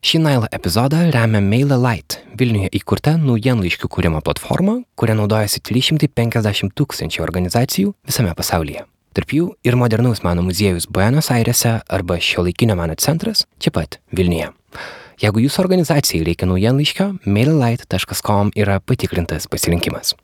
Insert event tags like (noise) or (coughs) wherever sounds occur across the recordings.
Šį Nailą epizodą remia MailerLite, Vilniuje įkurta naujienlaiškių kūrimo platforma, kuria naudojasi 350 tūkstančių organizacijų visame pasaulyje. Tarp jų ir modernaus meno muziejus Buenos Airese arba šiuolaikinio meno centras čia pat Vilniuje. Jeigu jūsų organizacijai reikia naujienlaiškio, maillight.com yra patikrintas pasirinkimas.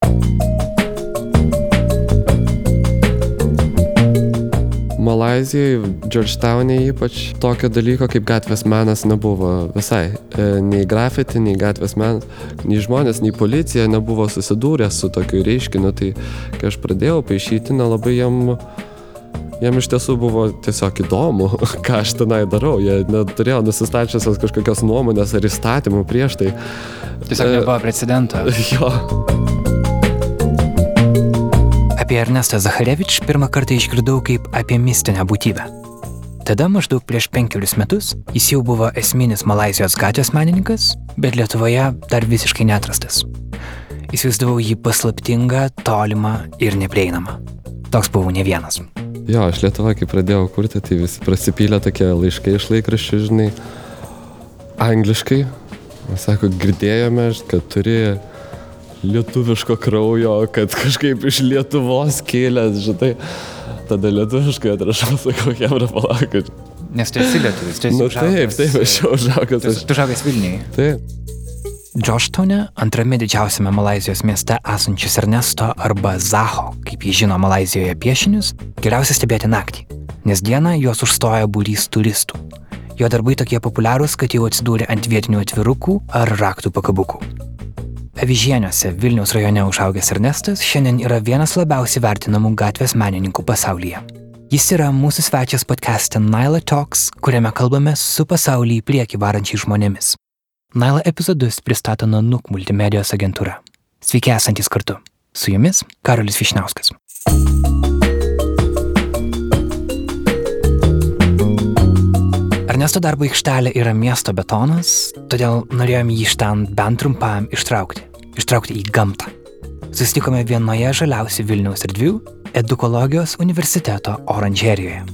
Malazijai, Georgetown'e ypač tokio dalyko kaip gatvės menas nebuvo visai. E, nei grafiti, nei gatvės menas, nei žmonės, nei policija nebuvo susidūrę su tokiu reiškiniu. Tai kai aš pradėjau paaišyti, nelabai jam, jam iš tiesų buvo tiesiog įdomu, (laughs) ką aš tenai darau. Jie neturėjo nusistačiusios kažkokios nuomonės ar įstatymų prieš tai. Tiesiog nebuvo precedento. (laughs) Jo. Apie Ernestą Zacharevič pirmą kartą išgirdau kaip apie mistinę būtybę. Tada maždaug prieš penkerius metus jis jau buvo esminis Malazijos gatvės menininkas, bet Lietuvoje dar visiškai netrastas. Įsivaizdavau jį paslaptingą, tolimą ir neprieinamą. Toks buvau ne vienas. Jo, aš Lietuvoje, kai pradėjau kurti, tai visi prasipylė tokie laiškai iš laikraščių, žinai, angliškai. Sako, girdėjome, kad turi lietuviško kraujo, kad kažkaip iš Lietuvos kilęs, žinai. Tada lietuviškai atrašau, sakau, Hebra palakat. Nes tu esi lietuvis, tu esi Nu taip, taip, aš jau užaugęs. Tu, tu užaugęs Vilniuje. Taip. Džoštone, antrame didžiausiame Malazijos mieste esančius Ernesto arba Zaho, kaip jį žino Malazijoje piešinius, geriausia stebėti naktį, nes dieną juos užstoja būrys turistų. Jo darbai tokie populiarūs, kad jau atsidūrė ant vietinių atvirukų ar raktų pakabukų. Avižieniuose Vilniaus rajone užaugęs Ernestas šiandien yra vienas labiausiai vertinamų gatvės menininkų pasaulyje. Jis yra mūsų svečias podcast'e Naila Talks, kuriame kalbame su pasaulį į priekį varančiai žmonėmis. Naila epizodus pristato Nanuk multimedijos agentūra. Sveiki esantis kartu. Su jumis Karolis Višniauskas. Ernesto darbo aikštelė yra miesto betonas, todėl norėjom jį iš ten bent trumpam ištraukti. Ištraukti į gamtą. Susitikome vienoje žaliausių Vilniaus erdvių - Edukologijos universiteto oranžerijoje.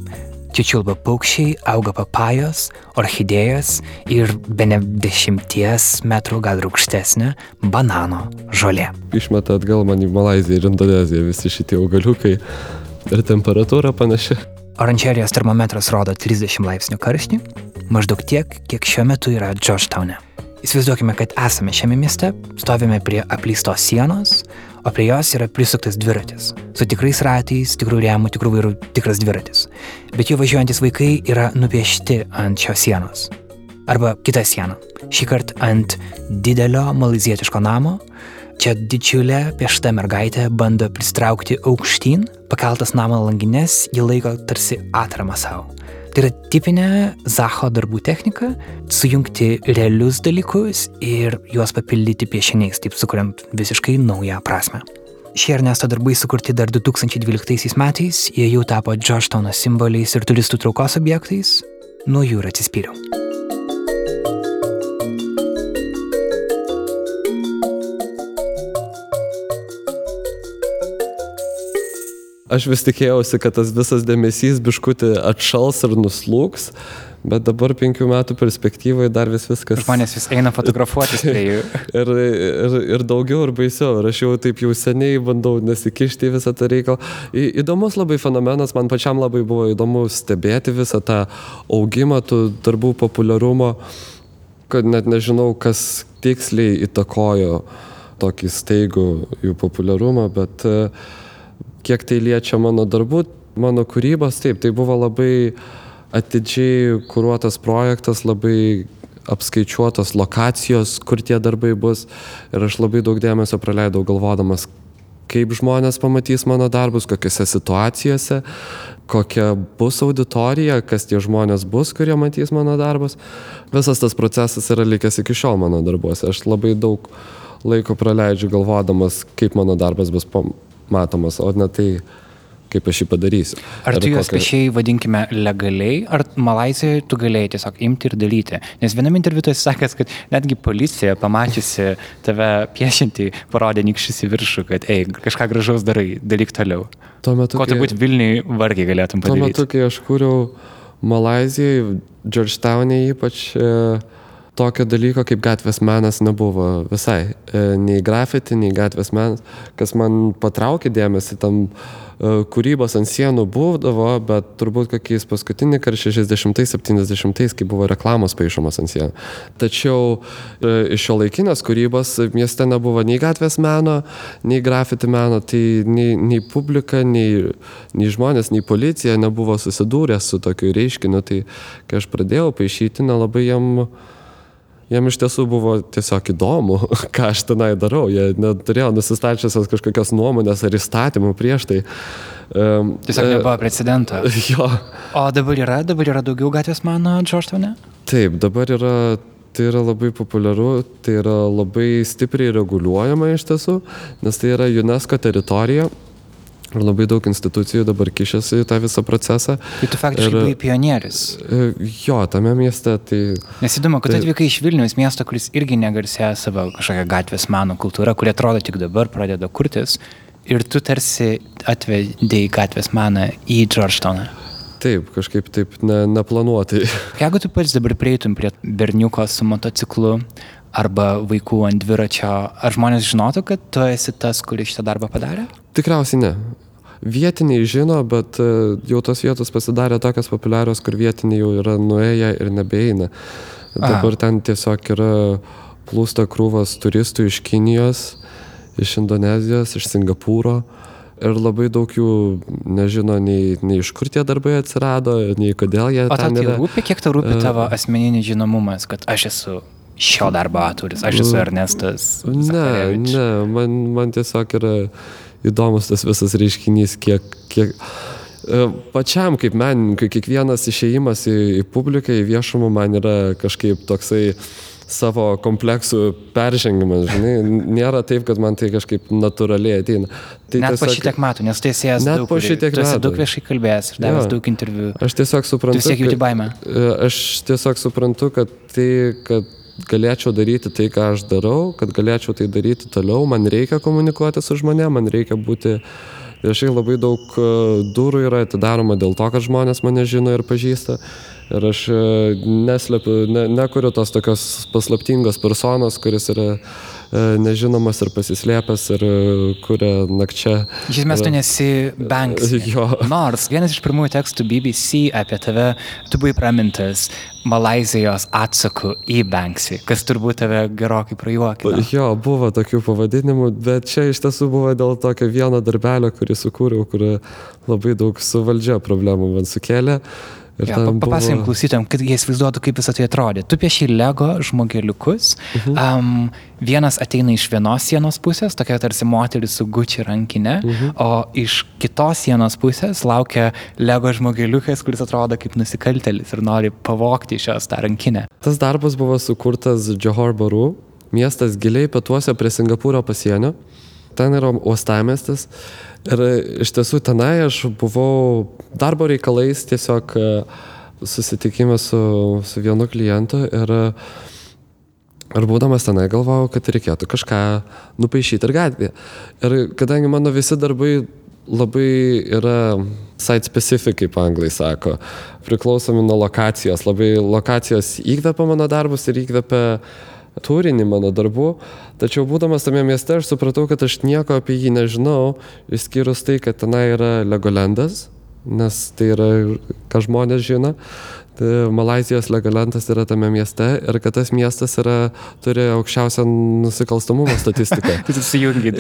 Čia čiulba paukščiai, auga papajos, orchidėjos ir be ne dešimties metrų gal aukštesnė banano žolė. Išmeta atgal man į Malaziją ir Indoneziją visi šitie augaliukai ir temperatūra panaši. Oranžerijos termometras rodo 30 laipsnių karštį, maždaug tiek, kiek šiuo metu yra Georgetown'e. Įsivaizduokime, kad esame šiame mieste, stovime prie apleistos sienos, o prie jos yra prisuktas dviratis. Su tikrais ratais, tikrų rėmų, tikrų vairų, tikras dviratis. Bet jų važiuojantis vaikai yra nupiešti ant šios sienos. Arba kita siena. Šį kartą ant didelio malazietiško namo. Čia didžiulė piešta mergaitė bando pristraukti aukštyn, pakeltas namo langinės, jį laiko tarsi atramą savo. Tai yra tipinė Zaho darbų technika - sujungti realius dalykus ir juos papildyti piešiniais, taip sukuriant visiškai naują prasme. Šie Ernesto darbai sukurti dar 2012 metais, jie jau tapo Georgetowno simboliais ir turistų traukos objektais, nuo jų ir atsispyriau. Aš vis tikėjausi, kad tas visas dėmesys biškutį atšals ir nuslūks, bet dabar penkių metų perspektyvoje dar vis viskas. Žmonės vis eina fotografuotis prie jų. (laughs) ir, ir, ir daugiau, ir baisiau. Ir aš jau taip jau seniai bandau nesikišti į visą tą reikalą. Į, įdomus labai fenomenas, man pačiam labai buvo įdomu stebėti visą tą augimą tų darbų populiarumo, kad net nežinau, kas tiksliai įtakojo tokį staigų jų populiarumą, bet uh, kiek tai liečia mano darbų, mano kūrybos, taip, tai buvo labai atidžiai kūruotas projektas, labai apskaičiuotos lokacijos, kur tie darbai bus. Ir aš labai daug dėmesio praleidau galvodamas, kaip žmonės pamatys mano darbus, kokiose situacijose, kokia bus auditorija, kas tie žmonės bus, kurie matys mano darbus. Visas tas procesas yra likęs iki šiol mano darbuose. Aš labai daug laiko praleidžiu galvodamas, kaip mano darbas bus matomas, o ne tai, kaip aš jį padarysiu. Ar tu juos kokia... piešiai vadinkime legaliai, ar Malaisijoje tu galėjai tiesiog imti ir daryti? Nes viename interviu tu esi sakęs, kad netgi policija pamačiusi (laughs) tave piešinti, parodė nikščius į viršų, kad, ei, kažką gražaus darai, daryk toliau. Tuo metu, Ko turbūt Vilniui vargiai galėtum padaryti. Tuo metu, kai aš kūriau Malaizijai, Georgetown'e ypač, e, tokio dalyko kaip gatvės menas nebuvo visai. E, nei grafiti, nei gatvės menas. Kas man patraukė dėmesį, tam e, kūrybos ant sienų būdavo, bet turbūt kokiais paskutinį kartą 60-70, kai buvo reklamos paaišomos ant sienų. Tačiau e, iš šio laikinės kūrybos mieste nebuvo nei gatvės meno, nei grafiti meno, tai nei, nei publika, nei, nei žmonės, nei policija nebuvo susidūrę su tokiu reiškiniu. Tai kai aš pradėjau paaišyti, nelabai jam... Jam jiem iš tiesų buvo tiesiog įdomu, (laughs) ką aš tenai darau. Jie neturėjo nusistačiusios kažkokios nuomonės ar įstatymų prieš tai. Um, tiesiog e, nebuvo precedento. (laughs) Jo. O dabar yra, dabar yra daugiau gatvės mano Džordžtone? Taip, dabar yra tai yra labai populiaru, tai yra labai stipriai reguliuojama iš tiesų, nes tai yra UNESCO teritorija Ir labai daug institucijų dabar kišasi į tą visą procesą. Tai tu faktiškai buvai pionierius. E, jo, tame mieste tai... Nes įdomu, kad tai, atvykai iš Vilnius miesto, kuris irgi negarsėja savo kažkokią gatvės meno kultūrą, kuri atrodo tik dabar pradeda kurtis. Ir tu tarsi atvedėjai gatvės meną į Georgetowną. Taip, kažkaip taip ne, neplanuotai. Jeigu tu pats dabar prieitum prie berniuko su motociklu arba vaikų ant dviračio, ar žmonės žinotų, kad tu esi tas, kuris šitą darbą padarė? Tikriausiai ne. Vietiniai žino, bet e, jau tos vietos pasidarė tokios populiarios, kur vietiniai jau yra nuėję ir nebeina. Dabar Aha. ten tiesiog yra plūsta krūvas turistų iš Kinijos, iš Indonezijos, iš Singapūro. Ir labai daug jų nežino nei, nei iš kur tie darbai atsirado, nei kodėl jie. O tau tai rūpi, kiek tau rūpi e, tavo asmeninis žinomumas, kad aš esu šio darbo autoris, aš esu Ernestas. Ne, ne, man, man tiesiog yra įdomus tas visas reiškinys, kiek, kiek e, pačiam kaip menininkui kiekvienas išėjimas į, į publiką, į viešumą man yra kažkaip toksai savo kompleksų peržengimas, žinai, nėra taip, kad man tai kažkaip natūraliai ateina. Tai net tiesiog, po šitiek metų, nes tu esi ėjęs daug, po šitiek metų. daug viešai kalbėjęs ir davęs ja. daug interviu. Aš tiesiog suprantu. Tu vis tiek jauti baimę. E, aš tiesiog suprantu, kad tai, kad galėčiau daryti tai, ką aš darau, kad galėčiau tai daryti toliau, man reikia komunikuoti su žmonėm, man reikia būti viešai labai daug e, durų yra atidaroma dėl to, kad žmonės mane žino ir pažįsta. Ir aš e, neslepiu, ne, nekuriu tos tokios paslaptingos personos, kuris yra nežinomas ir pasislėpęs ir e, kuria nakčia. Iš esmės tu nesi Banks. (laughs) Jo. Nors vienas iš pirmųjų tekstų BBC apie tave, tu buvai pramintas Malazijos atsaku į Banksį, kas turbūt tave gerokai prajuokino. Jo, buvo tokių pavadinimų, bet čia iš tiesų buvo dėl tokio vieno darbelio, kurį sukūriau, kur labai daug su valdžia problemų man sukėlė. Ja, Papasakom buvo... klausytėm, kad jie įsivaizduotų, kaip visą tai atrodė. Tu pieši Lego žmogeliukus. -huh. um, vienas ateina iš vienos sienos pusės, tokia tarsi moteris su guči rankinė, -huh. o iš kitos sienos pusės laukia Lego žmogeliukas, kuris atrodo kaip nusikaltelis ir nori pavokti iš jos tą rankinę. Tas darbas buvo sukurtas Johor Baru, miestas giliai pietuose prie Singapūro pasienio. Ten yra uostamestis. Ir iš tiesų tenai aš buvau darbo reikalais tiesiog e, susitikime su, su vienu klientu ir, ir būdamas tenai galvojau, kad reikėtų kažką nupaišyti ir gatvėje. Ir kadangi mano visi darbai labai yra site specific, kaip anglai sako, priklausomi nuo lokacijos. Labai lokacijos įkvepia mano darbus ir įkvepia turinį mano darbų, tačiau būdamas tame mieste aš supratau, kad aš nieko apie jį nežinau, išskyrus tai, kad tenai yra Legolandas, nes tai yra, ką žmonės žino. Tai Malazijos Legolandas yra tame mieste ir kad tas miestas yra, turi aukščiausią nusikalstamumo statistiką. (laughs)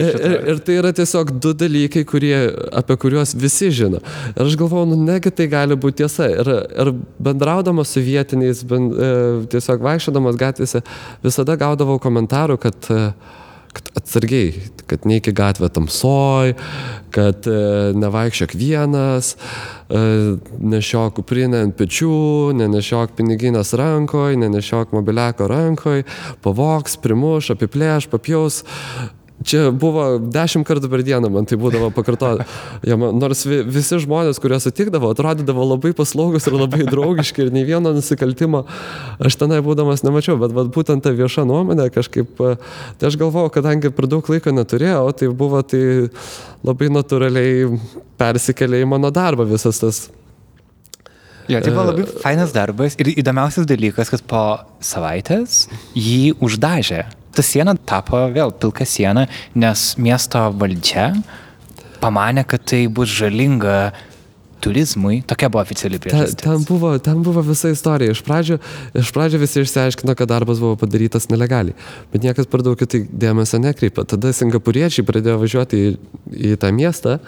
ir, ir, ir tai yra tiesiog du dalykai, kurie, apie kuriuos visi žino. Ir aš galvoju, nu negi tai gali būti tiesa. Ir, ir bendraudamas su vietiniais, ben, e, tiesiog vaikščiodamas gatvėse, visada gaudavau komentarų, kad e, kad atsargiai, kad neik į gatvę tamsoj, kad e, nevaikščiok vienas, e, nešiok kuprinę ant pečių, nenešiok piniginės rankoj, nenešiok mobiliako rankoj, pavoks, primuš, apiplėš, papjaus. Čia buvo dešimt kartų per dieną, man tai būdavo pakartoti. Ja, man, nors vi, visi žmonės, kurie sutikdavo, atrodydavo labai paslaugus ir labai draugiški ir nei vieno nusikaltimo aš tenai būdamas nemačiau, bet vat, būtent ta vieša nuomonė kažkaip, tai aš galvojau, kadangi per daug laiko neturėjau, tai buvo tai labai natūraliai persikėlė į mano darbą visas tas Jo, tai buvo labai fainas darbas ir įdomiausias dalykas, kad po savaitės jį uždažė. Ta siena tapo vėl pilka siena, nes miesto valdžia pamanė, kad tai bus žalinga turizmui, tokia buvo oficiali priežastis. ten, buvo, ten buvo visa istorija. Iš pradžio, iš pradžio visi išsiaiškino, kad darbas buvo padarytas nelegaliai, bet niekas per daug į tai dėmesio nekreipė. Tada singapuriečiai pradėjo važiuoti į, į tą miestą,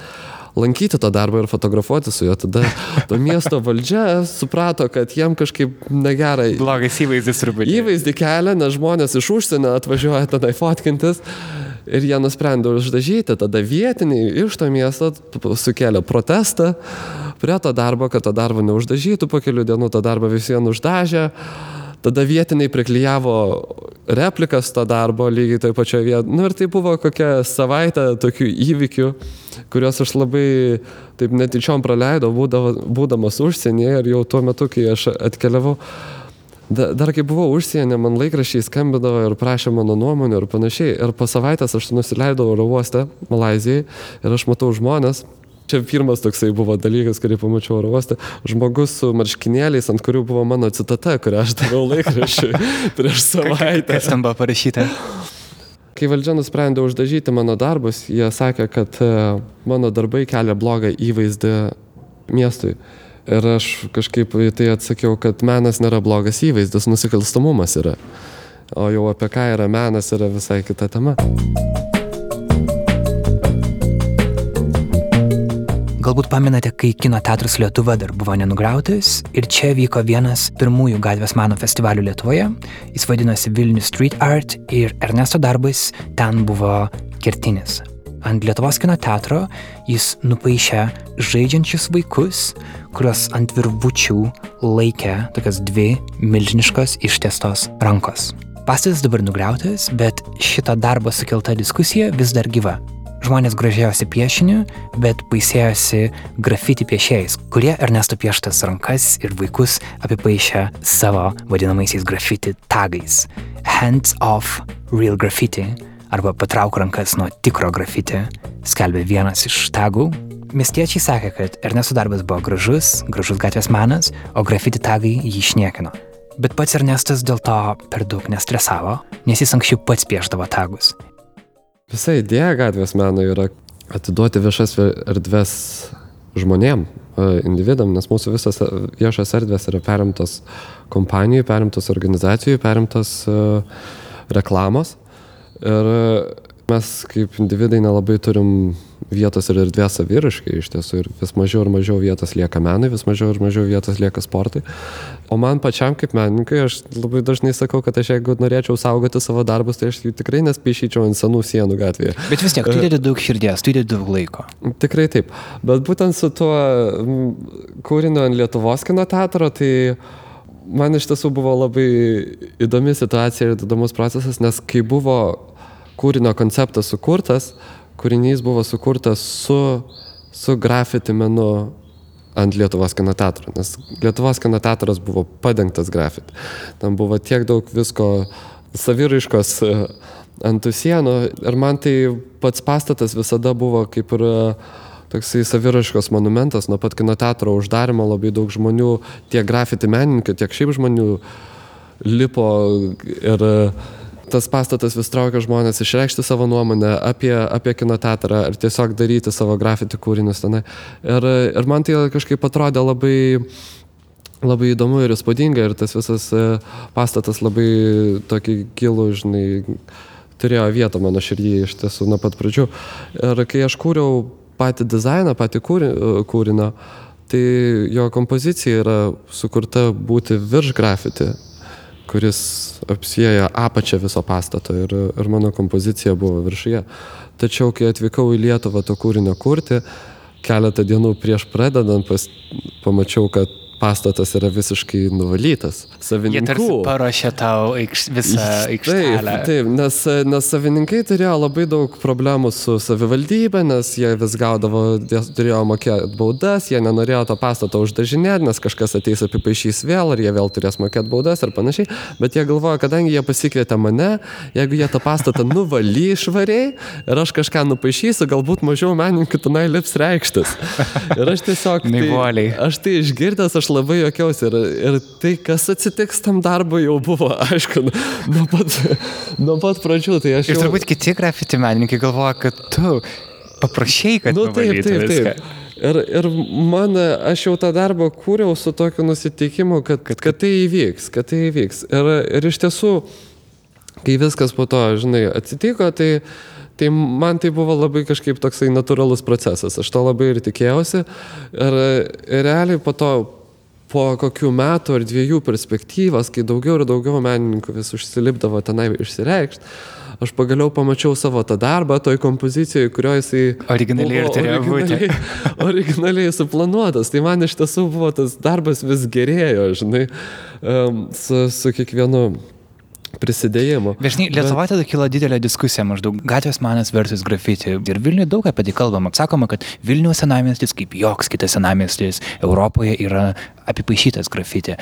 lankyti tą darbą ir fotografuoti su juo. Tada to miesto valdžia suprato, kad jiem kažkaip negerai Blogas įvaizdis truputį. įvaizdį kelia, nes žmonės iš užsienio atvažiuoja tenai fotkintis. Ir jie nusprendė uždažyti, tada vietiniai iš to miesto sukėlė protestą prie to darbo, kad to darbo neuždažytų, po kelių dienų tą darbą vis vien uždažė. Tada vietiniai priklyjavo replikas to darbo lygiai toje pačioje vietoje. Nu ir tai buvo kokia savaitė tokių įvykių, kuriuos aš labai taip netyčiom praleidau, būdavo, būdamas užsienyje ir jau tuo metu, kai aš atkeliavau. Da, dar kai buvau užsienė, man laikrašiai skambindavo ir prašė mano nuomonę ir panašiai. Ir po savaitės aš nusileidau oro uoste Malazijai ir aš matau žmonės. Čia pirmas toksai buvo dalykas, kurį pamačiau oro uoste. Žmogus su marškinėliais, ant kurių buvo mano citata, kurią aš daviau laikrašiui (laughs) prieš savaitę. Kas ten buvo parašyta? Kai valdžia nusprendė uždažyti mano darbus, jie sakė, kad e, mano darbai kelia blogą įvaizdį miestui. Ir aš kažkaip į tai atsakiau, kad menas nėra blogas įvaizdis, nusikalstamumas yra. O jau apie ką yra menas yra visai kita tema. Galbūt pamenate, kai kino teatras Lietuva dar buvo nenugriautas ir čia vyko vienas pirmųjų gatvės meno festivalių Lietuvoje. Jis vadinosi Vilnius Street Art ir Ernesto darbas ten buvo kertinis. Ant Lietuvos kino teatro jis nupaišė žaidžiančius vaikus, kuriuos ant virvučių laikė tokias dvi milžiniškos ištiestos rankos. Pastatas dabar nugriautas, bet šito darbo sukelta diskusija vis dar gyva. Žmonės gražėjosi piešiniu, bet baisėjosi grafiti piešėjais, kurie Ernesto pieštas rankas ir vaikus apipaišė savo vadinamaisiais grafiti tagais. Hands off real graffiti arba patrauk rankas nuo tikro grafiti, skelbė vienas iš tagų. Miestiečiai sakė, kad Ernesto darbas buvo gražus, gražus gatvės menas, o grafiti tagai jį išniekino. Bet pats Ernestas dėl to per daug nestresavo, nes jis anksčiau pats pieždavo tagus. Visa idėja gatvės meno yra atiduoti viešas ve- erdves žmonėm, e, individam, nes mūsų visas e, viešas erdvės yra perimtos kompanijų, perimtos organizacijų, perimtos e, reklamos. Ir mes kaip individai nelabai turim vietos ir erdvės saviriškai iš tiesų ir vis mažiau ir mažiau vietos lieka menui, vis mažiau ir mažiau vietos lieka sportui. O man pačiam kaip menininkui, aš labai dažnai sakau, kad aš jeigu norėčiau saugoti savo darbus, tai aš jų tikrai nespaišyčiau ant senų sienų gatvėje. Bet vis tiek, tu įdedi daug širdies, tu įdedi daug laiko. Tikrai taip. Bet būtent su tuo kūriniu ant Lietuvos kino teatro, tai man iš tiesų buvo labai įdomi situacija ir įdomus procesas, nes kai buvo kūrinio konceptas sukurtas, kūrinys buvo sukurtas su, su grafiti menu ant Lietuvos kino teatro, nes Lietuvos kino teatras buvo padengtas grafiti. Ten buvo tiek daug visko saviraiškos e, ant tų sienų ir man tai pats pastatas visada buvo kaip ir e, toksai saviraškos monumentas nuo pat kino teatro uždarimo labai daug žmonių, tiek grafiti menininkų, tiek šiaip žmonių lipo ir e, tas pastatas vis traukia žmonės išreikšti savo nuomonę apie, apie kino teatrą ir tiesiog daryti savo grafiti kūrinius tenai. Ir, ir man tai kažkaip atrodė labai labai įdomu ir įspūdinga ir tas visas e, pastatas labai tokį gilų, žinai, turėjo vietą mano širdį iš tiesų nuo pat pradžių. Ir kai aš kūriau patį dizainą, patį kūri- kūrinio, tai jo kompozicija yra sukurta būti virš grafiti, kuris apsieja apačią viso pastato ir, ir mano kompozicija buvo viršuje. Tačiau, kai atvykau į Lietuvą to kūrinio kurti, keletą dienų prieš pradedant pas, pamačiau, kad pastatas yra visiškai nuvalytas. Jie Savininkų. tarsi paruošė tau aikš, visą aikštelę. Taip, taip nes, nes savininkai turėjo labai daug problemų su savivaldybė, nes jie vis gaudavo, jie turėjo mokėti baudas, jie nenorėjo to pastato uždažinėti, nes kažkas ateis apipaišys vėl ir jie vėl turės mokėti baudas ir panašiai. Bet jie galvoja, kadangi jie pasikvietė mane, jeigu jie tą pastatą (laughs) nuvaly švariai ir aš kažką nupaišysiu, galbūt mažiau menininkų tenai lips reikštis. Ir aš tiesiog... (laughs) Tai, aš tai išgirdęs, aš aš labai jokiausi ir, ir tai, kas atsitiks tam darbui, jau buvo (laughs) aišku nuo pat, nuo pat pradžių. Tai aš Ir jau... turbūt kiti grafiti menininkai galvoja, kad tu paprašai, kad Nu, taip, taip, viską. taip. Ir, ir man, aš jau tą darbą kūriau su tokiu nusiteikimu, kad, kad, kad tai įvyks, kad tai įvyks. Ir, ir iš tiesų, kai viskas po to, žinai, atsitiko, tai, tai man tai buvo labai kažkaip toksai natūralus procesas. Aš to labai ir tikėjausi. Ir, ir realiai po to, po kokių metų ar dviejų perspektyvas, kai daugiau ir daugiau menininkų vis užsilipdavo tenai išsireikšti, aš pagaliau pamačiau savo tą darbą toj kompozicijoje, kurioje jisai... Originaliai ir turėjo būti. originaliai- suplanuotas. Tai man iš tiesų buvo tas darbas vis gerėjo, žinai, su, su kiekvienu prisidėjimu. Bet žinai, Lietuvoje tada kilo didelė diskusija maždaug gatvės menas versus grafiti. Ir Vilniuje daug apie tai kalbama. Sakoma, kad Vilniaus senamiestis, kaip joks kitas senamiestis Europoje, yra apipaišytas grafiti.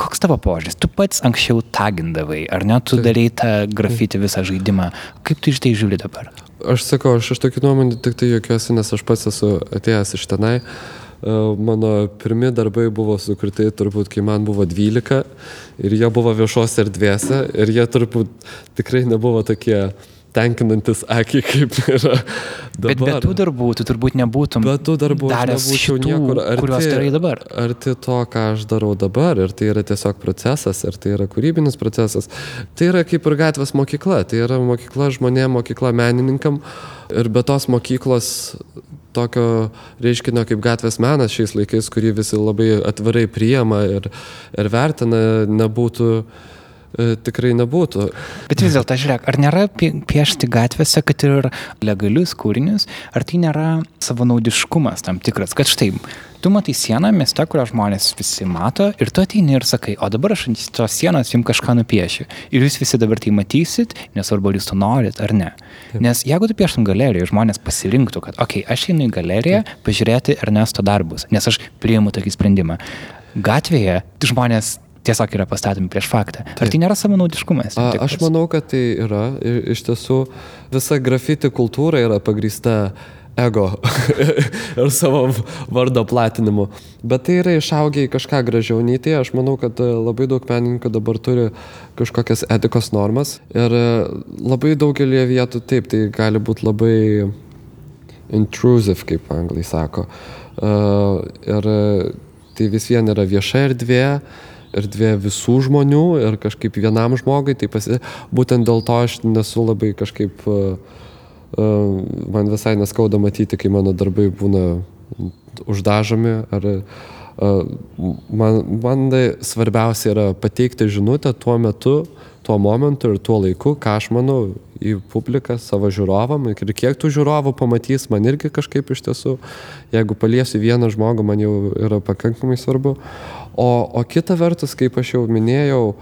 Koks tavo požiūris? Tu pats anksčiau tagindavai, ar ne? Tu darai tą grafiti visą žaidimą. Kaip tu iš tai žiūri dabar? Aš sakau, aš iš tokių nuomonių tik tai jokiuosi, nes aš pats esu atėjęs iš tenai. E, Mano pirmi darbai buvo sukurti turbūt, kai man buvo 12 ir jie buvo viešos erdvėse ir jie turbūt tikrai nebuvo tokie tenkinantis akį, (laughs) kaip yra dabar. Bet be tų darbų tu turbūt nebūtum Bet tų darbų daręs šitų, niekur kuriuos darai dabar. Arti to, ką aš darau dabar, ir tai yra tiesiog procesas, ir tai yra kūrybinis procesas. Tai yra kaip ir gatvės mokykla, tai yra mokykla žmonėm, mokykla menininkam. Ir be tos mokyklos tokio reiškinio kaip gatvės menas šiais laikais, kurį visi labai atvirai priema ir, ir vertina, nebūtų, e, tikrai nebūtų. Bet vis dėlto, žiūrėk, ar nėra pie- piešti gatvėse, kad ir legalius kūrinius, ar tai nėra savanaudiškumas tam tikras, kad štai, tu matai sieną mieste, kurią žmonės visi mato ir tu ateini ir sakai, o dabar aš ant tos sienos jums kažką nupiešiu. Ir jūs visi dabar tai matysit, nesvarbu, ar jūs to norit ar ne. Nes jeigu tu pieštum galerijoje, žmonės pasirinktų, kad, okei, okay, aš einu į galeriją pažiūrėti Ernesto darbus, nes aš priimu tokį sprendimą. Gatvėje žmonės tiesiog yra pastatomi prieš faktą. Ar tai nėra savanaudiškumas? tam A, aš manau, kad tai yra. Iš tiesų visa grafiti kultūra yra pagrįsta ego (laughs) ir savo vardo platinimu. Bet tai yra išaugę į kažką gražiau nei tai. Aš manau, kad e, labai daug menininkų dabar turi kažkokias etikos normas. Ir e, labai daugelį vietų taip, tai gali būti labai intrusive, kaip anglai sako. Uh, ir e, tai vis vien yra vieša erdvė, erdvė visų žmonių ir kažkaip vienam žmogui, tai pasi... būtent dėl to aš nesu labai kažkaip, uh, man visai neskauda matyti, kai mano darbai būna uždažomi ar uh, man, man tai svarbiausia yra pateikti žinutę tuo metu, tuo momentu ir tuo laiku, ką aš manau į publiką, savo žiūrovam ir kiek tų žiūrovų pamatys, man irgi kažkaip iš tiesų, jeigu paliesiu vieną žmogų, man jau yra pakankamai svarbu. O, o kita vertus, kaip aš jau minėjau,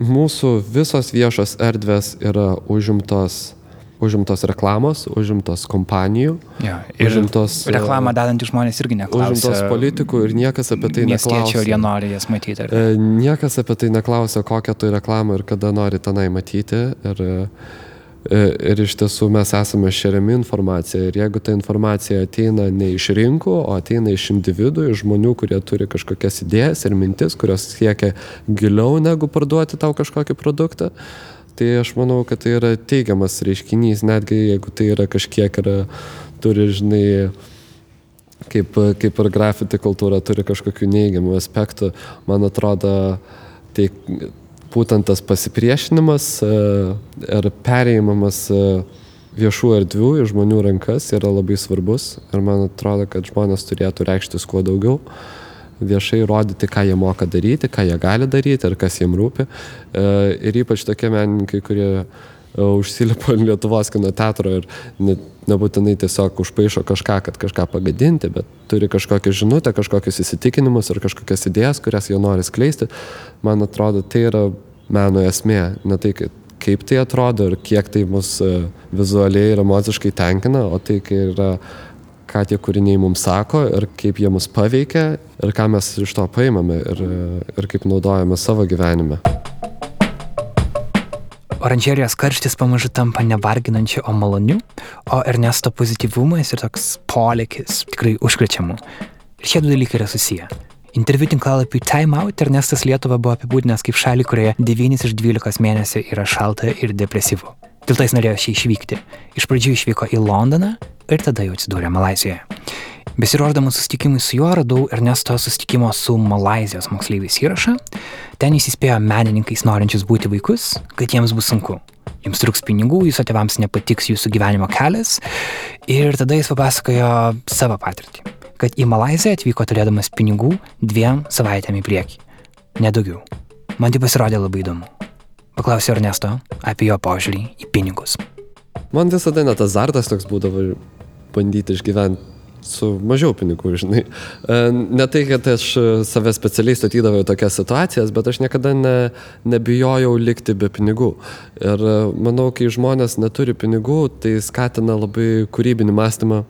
mūsų visos viešos erdvės yra užimtos, užimtos reklamos, užimtos kompanijų, Ja, ir užimtos, e, reklamą dadantys žmonės irgi neklausia. užimtos politikų ir niekas apie tai Miestiečių, ar jie neklausia. nori jas matyti. Ar... E, Niekas apie tai neklausia, kokią tu reklamą ir kada nori tenai matyti. Ir, e, ir iš tiesų mes esame šeriami informacija. Ir jeigu ta informacija ateina ne iš rinkų, o ateina iš individų, iš žmonių, kurie turi kažkokias idėjas ir mintis, kurios siekia giliau negu parduoti tau kažkokį produktą, tai aš manau, kad tai yra teigiamas reiškinys, netgi jeigu tai yra kažkiek yra, turi, žinai, kaip, kaip ir grafiti kultūra turi kažkokių neigiamų aspektų, man atrodo, tai būtent tas pasipriešinimas e, ir perėjimas e, viešų erdvių į žmonių rankas yra labai svarbus ir man atrodo, kad žmonės turėtų reikštis kuo daugiau viešai rodyti, ką jie moka daryti, ką jie gali daryti ir kas jiem rūpi. E, Ir ypač tokie menininkai, kurie e, užsilipo ant Lietuvos kino teatro ir ne, nebūtinai tiesiog užpaišo kažką, kad kažką pagadinti, bet turi kažkokią žinutę, kažkokius įsitikinimus ir kažkokias idėjas, kurias jie nori skleisti. Man atrodo, tai yra meno esmė, ne tai, kaip tai atrodo ir kiek tai mus e, vizualiai ir emociškai tenkina, o tai, kai yra ką tie kūriniai mums sako ir kaip jie mus paveikia ir ką mes iš to paimame ir, ir kaip naudojame savo gyvenime. Oranžerijos karštis pamažu tampa nevarginančiu, o maloniu, o Ernesto pozityvumas ir toks polėkis tikrai užkrečiamu. Ir šie du dalykai yra susiję. Interviu tinklalapiui Time Out Ernestas Lietuvą buvo apibūdinęs kaip šalį, kurioje 9 iš 12 mėnesių yra šalta ir depresyvu. Jis norėjo šį išvykti. Iš pradžių išvyko į Londoną ir tada jau atsidūrė Malazijoje. Besiruošdamas susitikimui su juo radau Ernesto susitikimo su Malazijos moksleiviais įrašą. Ten jis įspėjo menininkais norinčius būti vaikus, kad jiems bus sunku. Jums truks pinigų, jūsų tėvams nepatiks jūsų gyvenimo kelias. Ir tada jis papasakojo savo patirtį kad į Malaziją atvyko turėdamas pinigų dviem savaitėm į priekį. Nedaugiau. Man tai pasirodė labai įdomu. Paklausiau Ernesto apie jo požiūrį į pinigus. Man visada net azartas toks būdavo bandyti išgyventi su mažiau pinigų, žinai. E, ne tai, kad aš save specialiai statydavau į tokias situacijas, bet aš niekada ne, nebijojau likti be pinigų. Ir e, manau, kai žmonės neturi pinigų, tai skatina labai kūrybinį mąstymą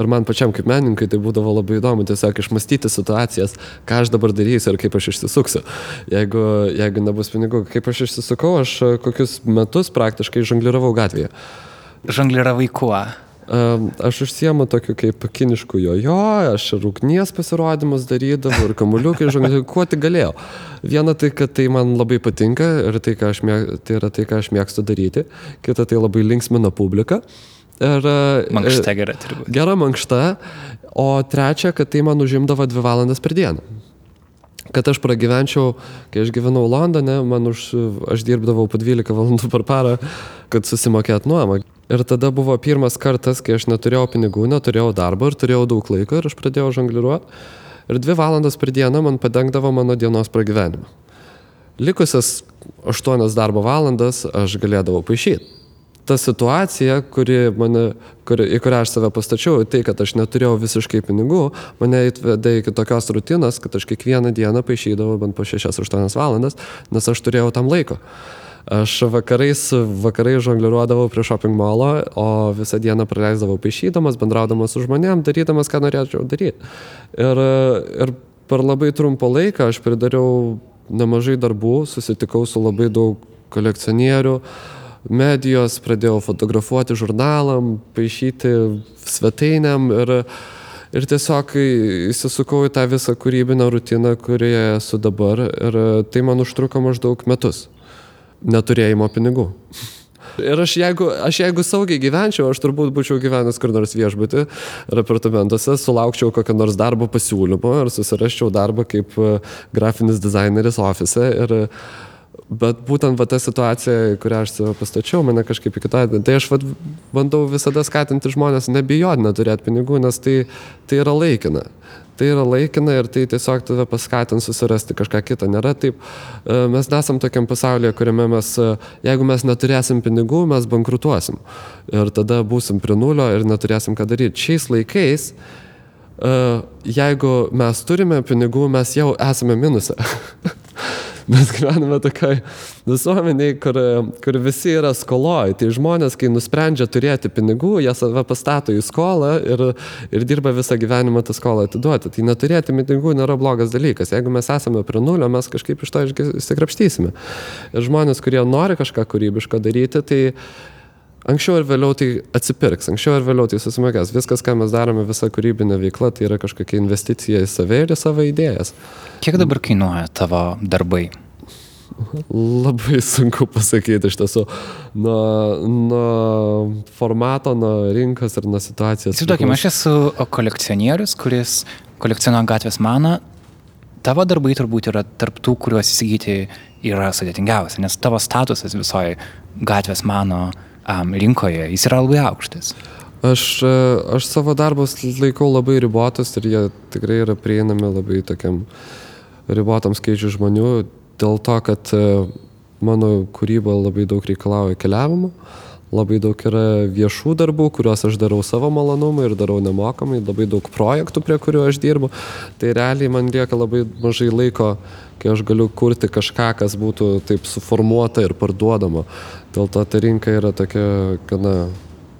Ir man pačiam kaip menininkui tai būdavo labai įdomu tiesiog išmastyti situacijas, ką aš dabar darysiu ir kaip aš išsisuksiu. Jeigu, jeigu nebus pinigų, kaip aš išsisukau, aš kokius metus praktiškai žongliravau gatvėje. Žongliravai kuo? Aš užsiemu tokiu kaip kinišku jojo, aš ir ugnies pasirodymus darydavau ir kamuliukai žongliravau, kuo tik galėjau. Viena tai, kad tai man labai patinka ir tai, mėg, tai yra tai, ką aš mėgstu daryti. Kita tai labai linksmina publiką. Ir, mankšta gera turi būti. Gera mankšta. O trečia, kad tai man užimdavo dvi valandas per dieną. Kad aš pragyvenčiau, kai aš gyvenau Londone, man už, aš dirbdavau po 12 valandų per parą, kad susimokėt nuomą. Ir tada buvo pirmas kartas, kai aš neturėjau pinigų, neturėjau darbo ir turėjau daug laiko ir aš pradėjau žongliruoti. Ir dvi valandas per dieną man padengdavo mano dienos pragyvenimą. Likusias aštuonias darbo valandas aš galėdavau paaišyti ta situacija, kuri mane, kuri, į kurią aš save pastačiau, tai, kad aš neturėjau visiškai pinigų, mane atvedė iki tokios rutinos, kad aš kiekvieną dieną paaišydavau bent po 6-8 valandas, nes aš turėjau tam laiko. Aš vakarais, vakarais žongliruodavau prie shopping molo, o visą dieną praleisdavau paaišydamas, bendraudamas su žmonėm, darydamas, ką norėčiau daryti. Ir, ir per labai trumpą laiką aš pridariau nemažai darbų, susitikau su labai daug kolekcionierių, uh, medijos, pradėjau fotografuoti žurnalam, paaišyti svetainėm ir, ir tiesiog įsisukau į tą visą kūrybinę rutiną, kurioje esu dabar ir tai man užtruko maždaug metus neturėjimo pinigų. Ir aš jeigu, aš jeigu saugiai gyvenčiau, aš turbūt būčiau gyvenęs kur nors viešbutį ar apartamentuose, sulaukčiau kokio nors darbo pasiūlymo ir susirasčiau darbą kaip grafinis dizaineris ofise ir Bet būtent va, ta situacija, kurią aš save pastačiau, mane kažkaip į kitą, tai aš va, bandau visada skatinti žmonės nebijoti neturėti pinigų, nes tai, tai yra laikina. Tai yra laikina ir tai tiesiog tave paskatins susirasti kažką kitą. Nėra taip, e, mes nesam tokiam pasaulyje, kuriame mes, e, jeigu mes neturėsim pinigų, mes bankrutuosim. Ir tada būsim prie nulio ir neturėsim ką daryti. Šiais laikais, e, jeigu mes turime pinigų, mes jau esame minuse. (laughs) mes gyvename tokioj visuomeniai, kur, kur visi yra skoloj. Tai žmonės, kai nusprendžia turėti pinigų, jie save pastato į skolą ir, ir dirba visą gyvenimą tą skolą atiduoti. Tai neturėti pinigų nėra blogas dalykas. Jeigu mes esame prie nulio, mes kažkaip iš to išsikrapštysime. Ir žmonės, kurie nori kažką kūrybiško daryti, tai Anksčiau ir vėliau tai atsipirks, anksčiau ir vėliau tai susimokės. Viskas, ką mes darome, visa kūrybinė veikla, tai yra kažkokia investicija į save ir į savo idėjas. Kiek dabar kainuoja tavo darbai? Labai sunku pasakyti iš tiesų. Nuo, nuo formato, nuo rinkos ir nuo situacijos. Įsivaizduokime, aš esu kolekcionierius, kuris kolekcionuoja gatvės meną. Tavo darbai turbūt yra tarptų, kuriuos įsigyti yra sudėtingiausia, nes tavo statusas visoje gatvės meno uh, rinkoje, jis yra labai aukštas. Aš, e, aš savo darbus laikau labai ribotus ir jie tikrai yra prieinami labai tokiam ribotam skaičiu žmonių, dėl to, kad e, mano kūryba labai daug reikalauja keliavimo, labai daug yra viešų darbų, kuriuos aš darau savo malonumui ir darau nemokamai, labai daug projektų, prie kurių aš dirbu. Tai realiai man lieka labai mažai laiko kai aš galiu kurti kažką, kas būtų taip suformuota ir parduodama. Dėl to ta rinka yra tokia gana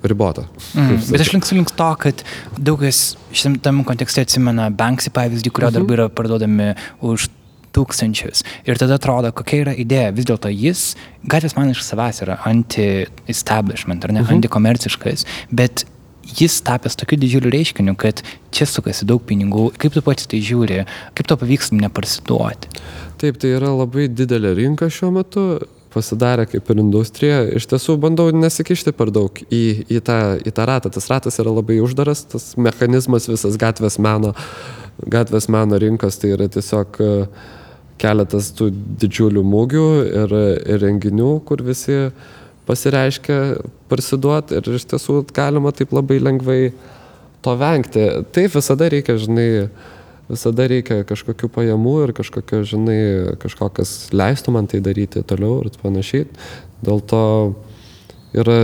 ribota. Mm, bet aš linksiu link to, kad daug kas šitam kontekste atsimena Banksy pavyzdį, kurio mhm. darbai yra parduodami už tūkstančius. Ir tada atrodo, kokia yra idėja. Vis dėlto jis, gatvės man iš savęs yra anti-establishment, ar ne, mhm. antikomerciškas, bet jis tapęs tokiu didžiuliu reiškiniu, kad čia sukasi daug pinigų. Kaip tu pats tai žiūri, kaip to pavyks neparsiduoti? Taip, tai yra labai didelė rinka šiuo metu, pasidarė kaip ir industrija. Iš tiesų bandau nesikišti per daug į, į, tą, į tą ratą. Tas ratas yra labai uždaras, tas mechanizmas visas gatvės meno, gatvės meno rinkos, tai yra tiesiog e, keletas tų didžiulių mūgių ir, ir renginių, kur visi pasireiškia parsiduoti ir iš tiesų galima taip labai lengvai to vengti. Taip visada reikia, žinai, visada reikia kažkokių pajamų ir kažkokio, žinai, kažkokas leistų man tai daryti toliau ir panašiai. Dėl to yra,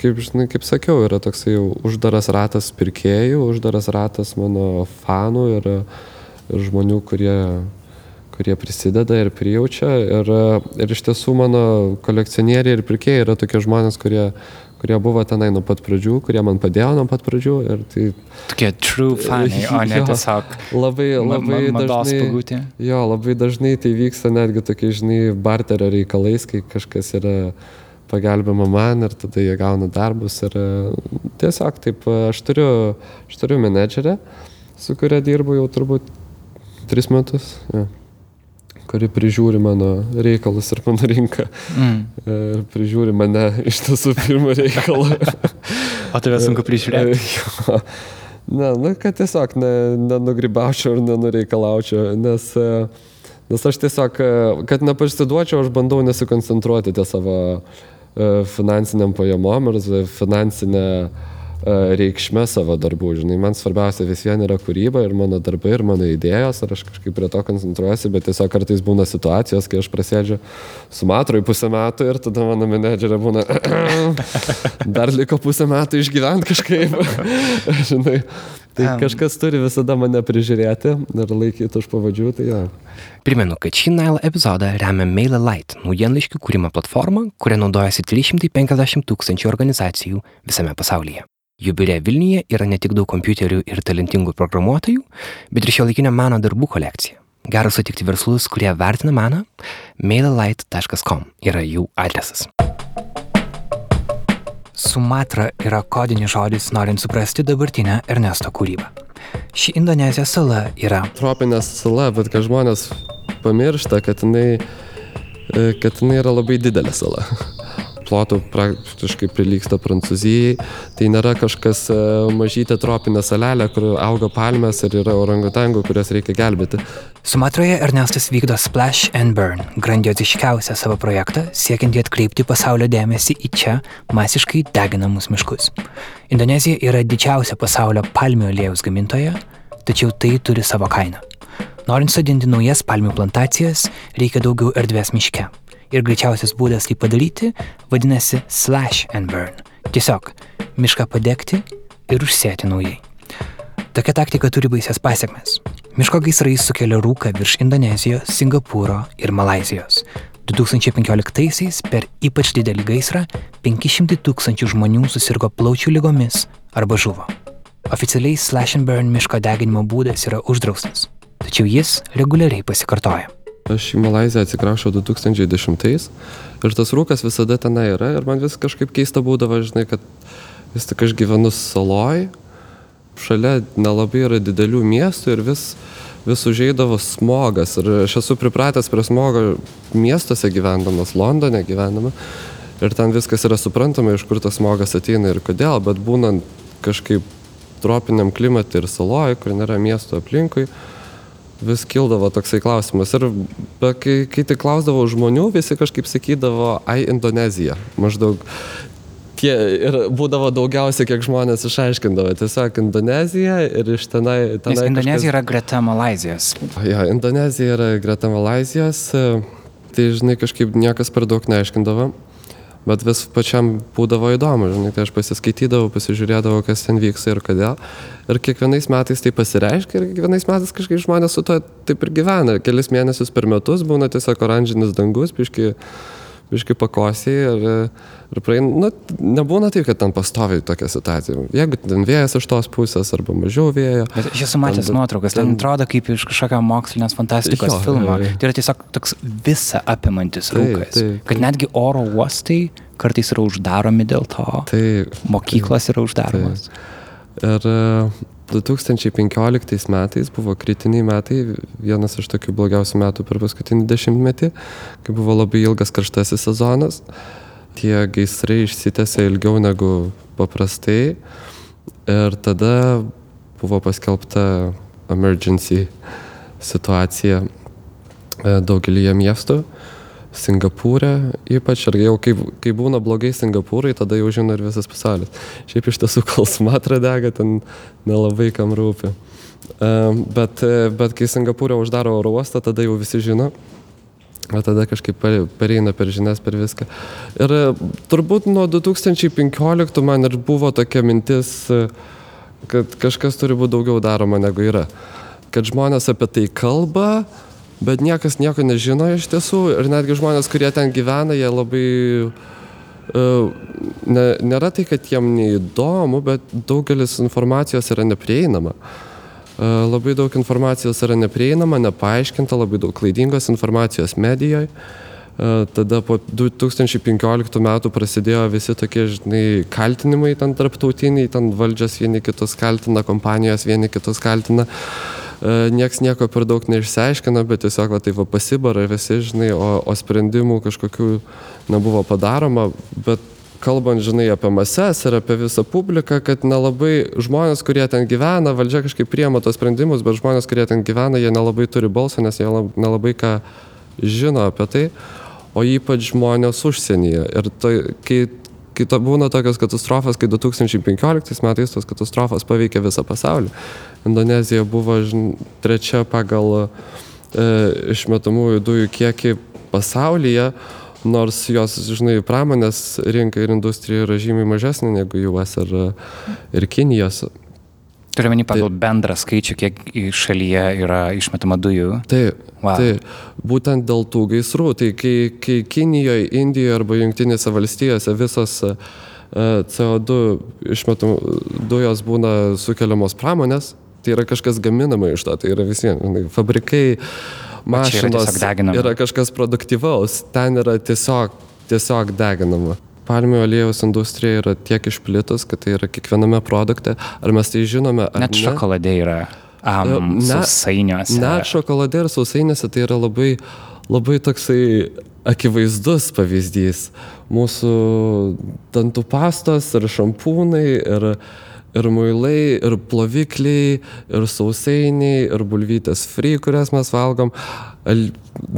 kaip, žinai, kaip sakiau, yra toksai uždaras ratas pirkėjų, uždaras ratas mano fanų ir, ir žmonių, kurie, kurie prisideda ir prijaučia. Ir, ir iš tiesų mano kolekcionieriai ir pirkėjai yra tokie žmonės, kurie kurie buvo tenai nuo pat pradžių, kurie man padėjo nuo pat pradžių. Tai, Tokie true fanai, (laughs) o ne jo, tiesiog labai, labai ma, dažnai, pagūti. jo, labai dažnai tai vyksta netgi tokie, žinai, barterio reikalais, kai kažkas yra pagelbima man ir tada jie gauna darbus. Ir tiesiog taip, aš turiu, aš turiu menedžerę, su kuria dirbu jau turbūt tris metus. Ja kuri prižiūri mano reikalus ir mano rinką. Mm. Ir prižiūri mane iš tiesų pirmą reikalą. o tave sunku prižiūrėti? (laughs) ne, nu, kad tiesiog ne, nenugribaučiau ir nenureikalaučiau, nes, nes aš tiesiog, kad nepasiduočiau, aš bandau nesikoncentruoti ties savo finansiniam pajamom ir finansinę reikšmę savo darbų. Žinai, man svarbiausia vis vien yra kūryba ir mano darbai ir mano idėjos, ir aš kažkaip prie to koncentruojuosi, bet tiesiog kartais būna situacijos, kai aš prasėdžiu su matrui pusę metų ir tada mano menedžerė būna, (coughs) dar liko pusę metų išgyventi kažkaip. (coughs) Žinai, tai kažkas turi visada mane prižiūrėti ir laikyti už pavadžių, tai jo. Primenu, kad šį Nile epizodą remia MailerLite, naujienlaiškių kūrimo platforma, kuria naudojasi 350 tūkstančių organizacijų visame pasaulyje. Biure Vilniuje yra ne tik daug kompiuterių ir talentingų programuotojų, bet ir šio laikinio meno darbų kolekcija. Gera sutikti verslus, kurie vertina meną. mailalight.com yra jų adresas. Sumatra yra kodinis žodis norint suprasti dabartinę Ernesto kūrybą. Ši Indonezijos sala yra. Tropinė sala, bet kad žmonės pamiršta, kad jinai, kad jinai yra labai didelė sala (laughs) plotų praktiškai prilyksta Prancūzijai. Tai nėra kažkas e, mažytė tropinė salelė, kur auga palmės ir yra orangutangų, kurias reikia gelbėti. Sumatroje Ernestas vykdo Splash and Burn, grandioziškiausią savo projektą, siekiant atkreipti pasaulio dėmesį į čia masiškai deginamus miškus. Indonezija yra didžiausia pasaulio palmių aliejus gamintoja, tačiau tai turi savo kainą. Norint sodinti naujas palmių plantacijas, reikia daugiau erdvės miške ir greičiausias būdas tai padaryti vadinasi slash and burn. Tiesiog mišką padegti ir užsėti naujai. Tokia taktika turi baisias pasiekmes. Miško gaisrai sukelia rūką virš Indonezijos, Singapūro ir Malazijos. 2015-aisiais per ypač didelį gaisrą 500 tūkstančių žmonių susirgo plaučių lygomis arba žuvo. Oficialiai slash and burn miško deginimo būdas yra uždraustas, tačiau jis reguliariai pasikartoja. Aš į Malaziją atsikrašau 2010 ir tas rūkas visada tenai yra ir man vis kažkaip keista būdavo, žinai, kad vis tik aš gyvenu saloj, šalia nelabai yra didelių miestų ir vis, vis užeidavo smogas ir aš esu pripratęs prie smogo miestuose gyvendamas, Londone gyvenama ir ten viskas yra suprantama, iš kur tas smogas ateina ir kodėl, bet būnant kažkaip tropiniam klimatui ir saloj, kur nėra miesto aplinkui, vis kildavo toksai klausimas. Ir kai, kai tai klausdavo žmonių, visi kažkaip sakydavo, ai, Indonezija. Maždaug tie ir būdavo daugiausia, kiek žmonės išaiškindavo. Tiesiog Indonezija ir iš tenai. tenai Nes Indonezija kažkas... yra greta Malazijos. Ja, Indonezija yra greta Malazijos. Tai, žinai, kažkaip niekas per daug neaiškindavo bet vis pačiam būdavo įdomu, žinai, tai aš pasiskaitydavau, pasižiūrėdavau, kas ten vyksta ir kodėl. Ir kiekvienais metais tai pasireiškia ir kiekvienais metais kažkaip žmonės su to taip ir gyvena. Kelis mėnesius per metus būna tiesiog oranžinis dangus, piški biškai pakosiai ir, ir praeina, nu, nebūna taip, kad ten pastoviai tokia situacija. Jeigu ten vėjas iš tos pusės arba mažiau vėjo. Bet aš esu matęs ten, nuotraukas, ten, atrodo kaip iš kažkokio mokslinės fantastikos jo, filmo. Jo, jo. Tai yra tiesiog toks visa apimantis rūkas. Taip, taip, taip. Kad netgi oro uostai kartais yra uždaromi dėl to. Tai Mokyklos yra uždaromos. Ir e, 2015 metais buvo kritiniai metai, vienas iš tokių blogiausių metų per paskutinį dešimtmetį, kai buvo labai ilgas karštasis sezonas. Tie gaisrai išsitęsė ilgiau negu paprastai. Ir tada buvo paskelbta emergency situacija e, daugelįje miestų. Singapūrė ypač, ir jau kai, kai būna blogai Singapūrai, tada jau žino ir visas pasaulis. Šiaip iš tiesų, kol smatra dega, ten nelabai kam rūpi. Um, bet, bet kai Singapūrė uždaro oro uostą, tada jau visi žino. O tada kažkaip pereina per žinias, per viską. Ir turbūt nuo 2015 man ir buvo tokia mintis, kad kažkas turi būti daugiau daroma negu yra. Kad žmonės apie tai kalba, bet niekas nieko nežino iš tiesų ir netgi žmonės, kurie ten gyvena, jie labai... Uh, ne, nėra tai, kad jiem neįdomu, bet daugelis informacijos yra neprieinama. Uh, labai daug informacijos yra neprieinama, nepaaiškinta, labai daug klaidingos informacijos medijoje. Tada po 2015 metų prasidėjo visi tokie, žinai, kaltinimai ten tarptautiniai, ten valdžios vieni kitus kaltina, kompanijos vieni kitus kaltina. Uh, E, nieks nieko per daug neišsiaiškina, bet tiesiog va, tai va pasibara visi, žinai, o, o sprendimų kažkokių nebuvo padaroma, bet kalbant, žinai, apie mases ir apie visą publiką, kad nelabai žmonės, kurie ten gyvena, valdžia kažkaip priema tos sprendimus, bet žmonės, kurie ten gyvena, jie nelabai turi balsą, nes jie nelabai ką žino apie tai, o ypač žmonės užsienyje. Ir tai, kai kai to būna tokios katastrofos, kai 2015 metais tos katastrofos paveikė visą pasaulį. Indonezija buvo žin, trečia pagal e, išmetamųjų dujų kiekį pasaulyje, nors jos, žinai, pramonės rinka ir industrija yra žymiai mažesnė negu US ir, ir Kinijos. Turiu menį pagal tai, bendrą skaičių, kiek šalyje yra išmetama dujų. Taip, wow. tai būtent dėl tų gaisrų. Tai kai, kai Kinijoje, Indijoje arba Junktinėse valstijose visos e, CO2 išmetamų dujos būna sukeliamos pramonės, tai yra kažkas gaminama iš to, tai yra visi fabrikai, mašinos, yra, yra kažkas produktyvaus, ten yra tiesiog, tiesiog deginama palmių aliejaus industrija yra tiek išplitus, kad tai yra kiekviename produkte. Ar mes tai žinome? Net ne? šokolade yra. Um, ne, sausainiuose. Net šokolade ir sausainiuose tai yra labai, labai toksai akivaizdus pavyzdys. Mūsų dantų pastos ir šampūnai ir, ir muilai, ir plovikliai, ir sausainiai, ir bulvytės free, kurias mes valgom, al,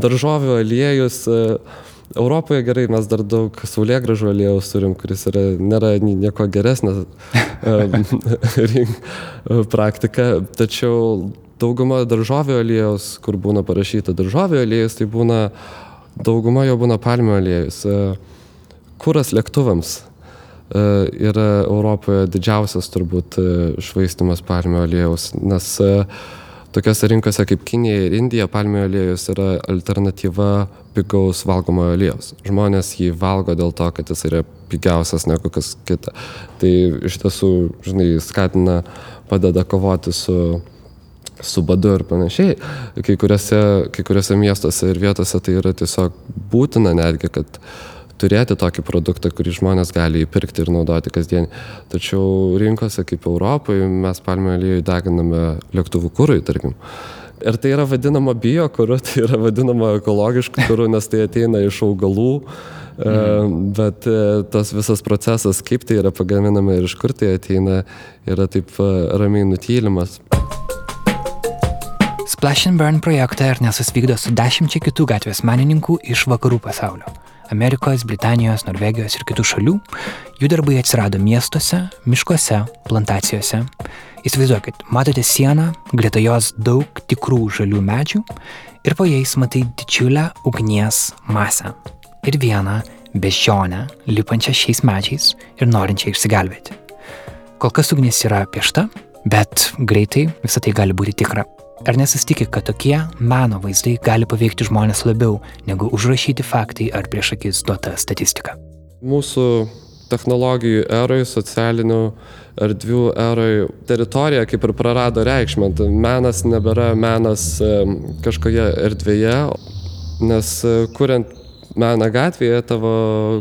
daržovių aliejus. Uh, Europoje gerai, mes dar daug saulėgražų aliejaus turim, kuris yra, nėra nieko geresnė (laughs) praktika, tačiau dauguma daržovių aliejaus, kur būna parašyta daržovių aliejus, tai būna, dauguma jo būna palmių aliejus. E, kuras lėktuvams e, yra Europoje didžiausias turbūt e, švaistimas palmių aliejaus, nes tokiose rinkose kaip Kinija ir Indija palmių aliejus yra alternatyva pigaus valgomojo aliejaus. Žmonės jį valgo dėl to, kad jis yra pigiausias negu kas kita. Tai iš tiesų, žinai, skatina, padeda kovoti su, su badu ir panašiai. Kai kuriuose, kai kuriuose miestuose ir vietose tai yra tiesiog būtina netgi, kad turėti tokį produktą, kurį žmonės gali įpirkti ir naudoti kasdien. Tačiau rinkose kaip Europoje mes palmių aliejų deginame lėktuvų kūrui, tarkim. Ir tai yra vadinama biokuru, tai yra vadinama ekologišku kuru, nes tai ateina iš augalų. Mm. Bet e, tas visas procesas, kaip tai yra pagaminama ir iš kur tai ateina, yra taip e, ramiai nutylimas. Splash and Burn projektą Ernestas vykdo su dešimčia kitų gatvės menininkų iš vakarų pasaulio. Amerikos, Britanijos, Norvegijos ir kitų šalių. Jų darbai atsirado miestuose, miškuose, plantacijose Įsivaizduokit, matote sieną, greta jos daug tikrų žalių medžių ir po jais matai didžiulę ugnies masę. Ir vieną bežionę, lipančią šiais medžiais ir norinčią išsigelbėti. Kol kas ugnis yra piešta, bet greitai visą tai gali būti tikra. Ernestas tiki, kad tokie meno vaizdai gali paveikti žmonės labiau negu užrašyti faktai ar prieš akis duota statistika. Mūsų technologijų eroj, socialinių erdvių eroj teritorija kaip ir prarado reikšmę. Menas nebėra menas kažkoje erdvėje, nes e, kuriant meno gatvėje tavo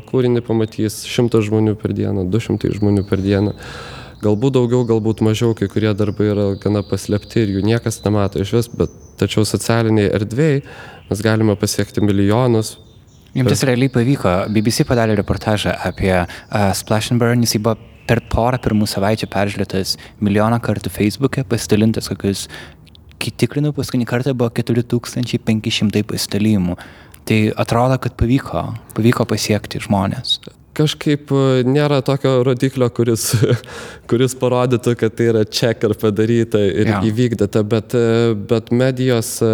kūrinį pamatys šimtas žmonių per dieną, du šimtai žmonių per dieną. Galbūt daugiau, galbūt mažiau, kai kurie darbai yra gana paslėpti ir jų niekas nemato iš vis, bet tačiau socialiniai erdvėjai mes galime pasiekti milijonus. Jums tas realiai pavyko. BBC padarė reportažą apie uh, Splash and Burn, jis buvo per porą pirmų savaičių peržiūrėtas milijoną kartų Facebook'e, pasidalintas kokius, kai tikrinau, paskutinį kartą buvo 4500 pasidalymų. Tai atrodo, kad pavyko, pavyko pasiekti žmonės kažkaip e, nėra tokio rodiklio, kuris, (laughs) kuris parodytų, kad tai yra ček ir padaryta ir ja. įvykdyta, bet, e, bet medijos e,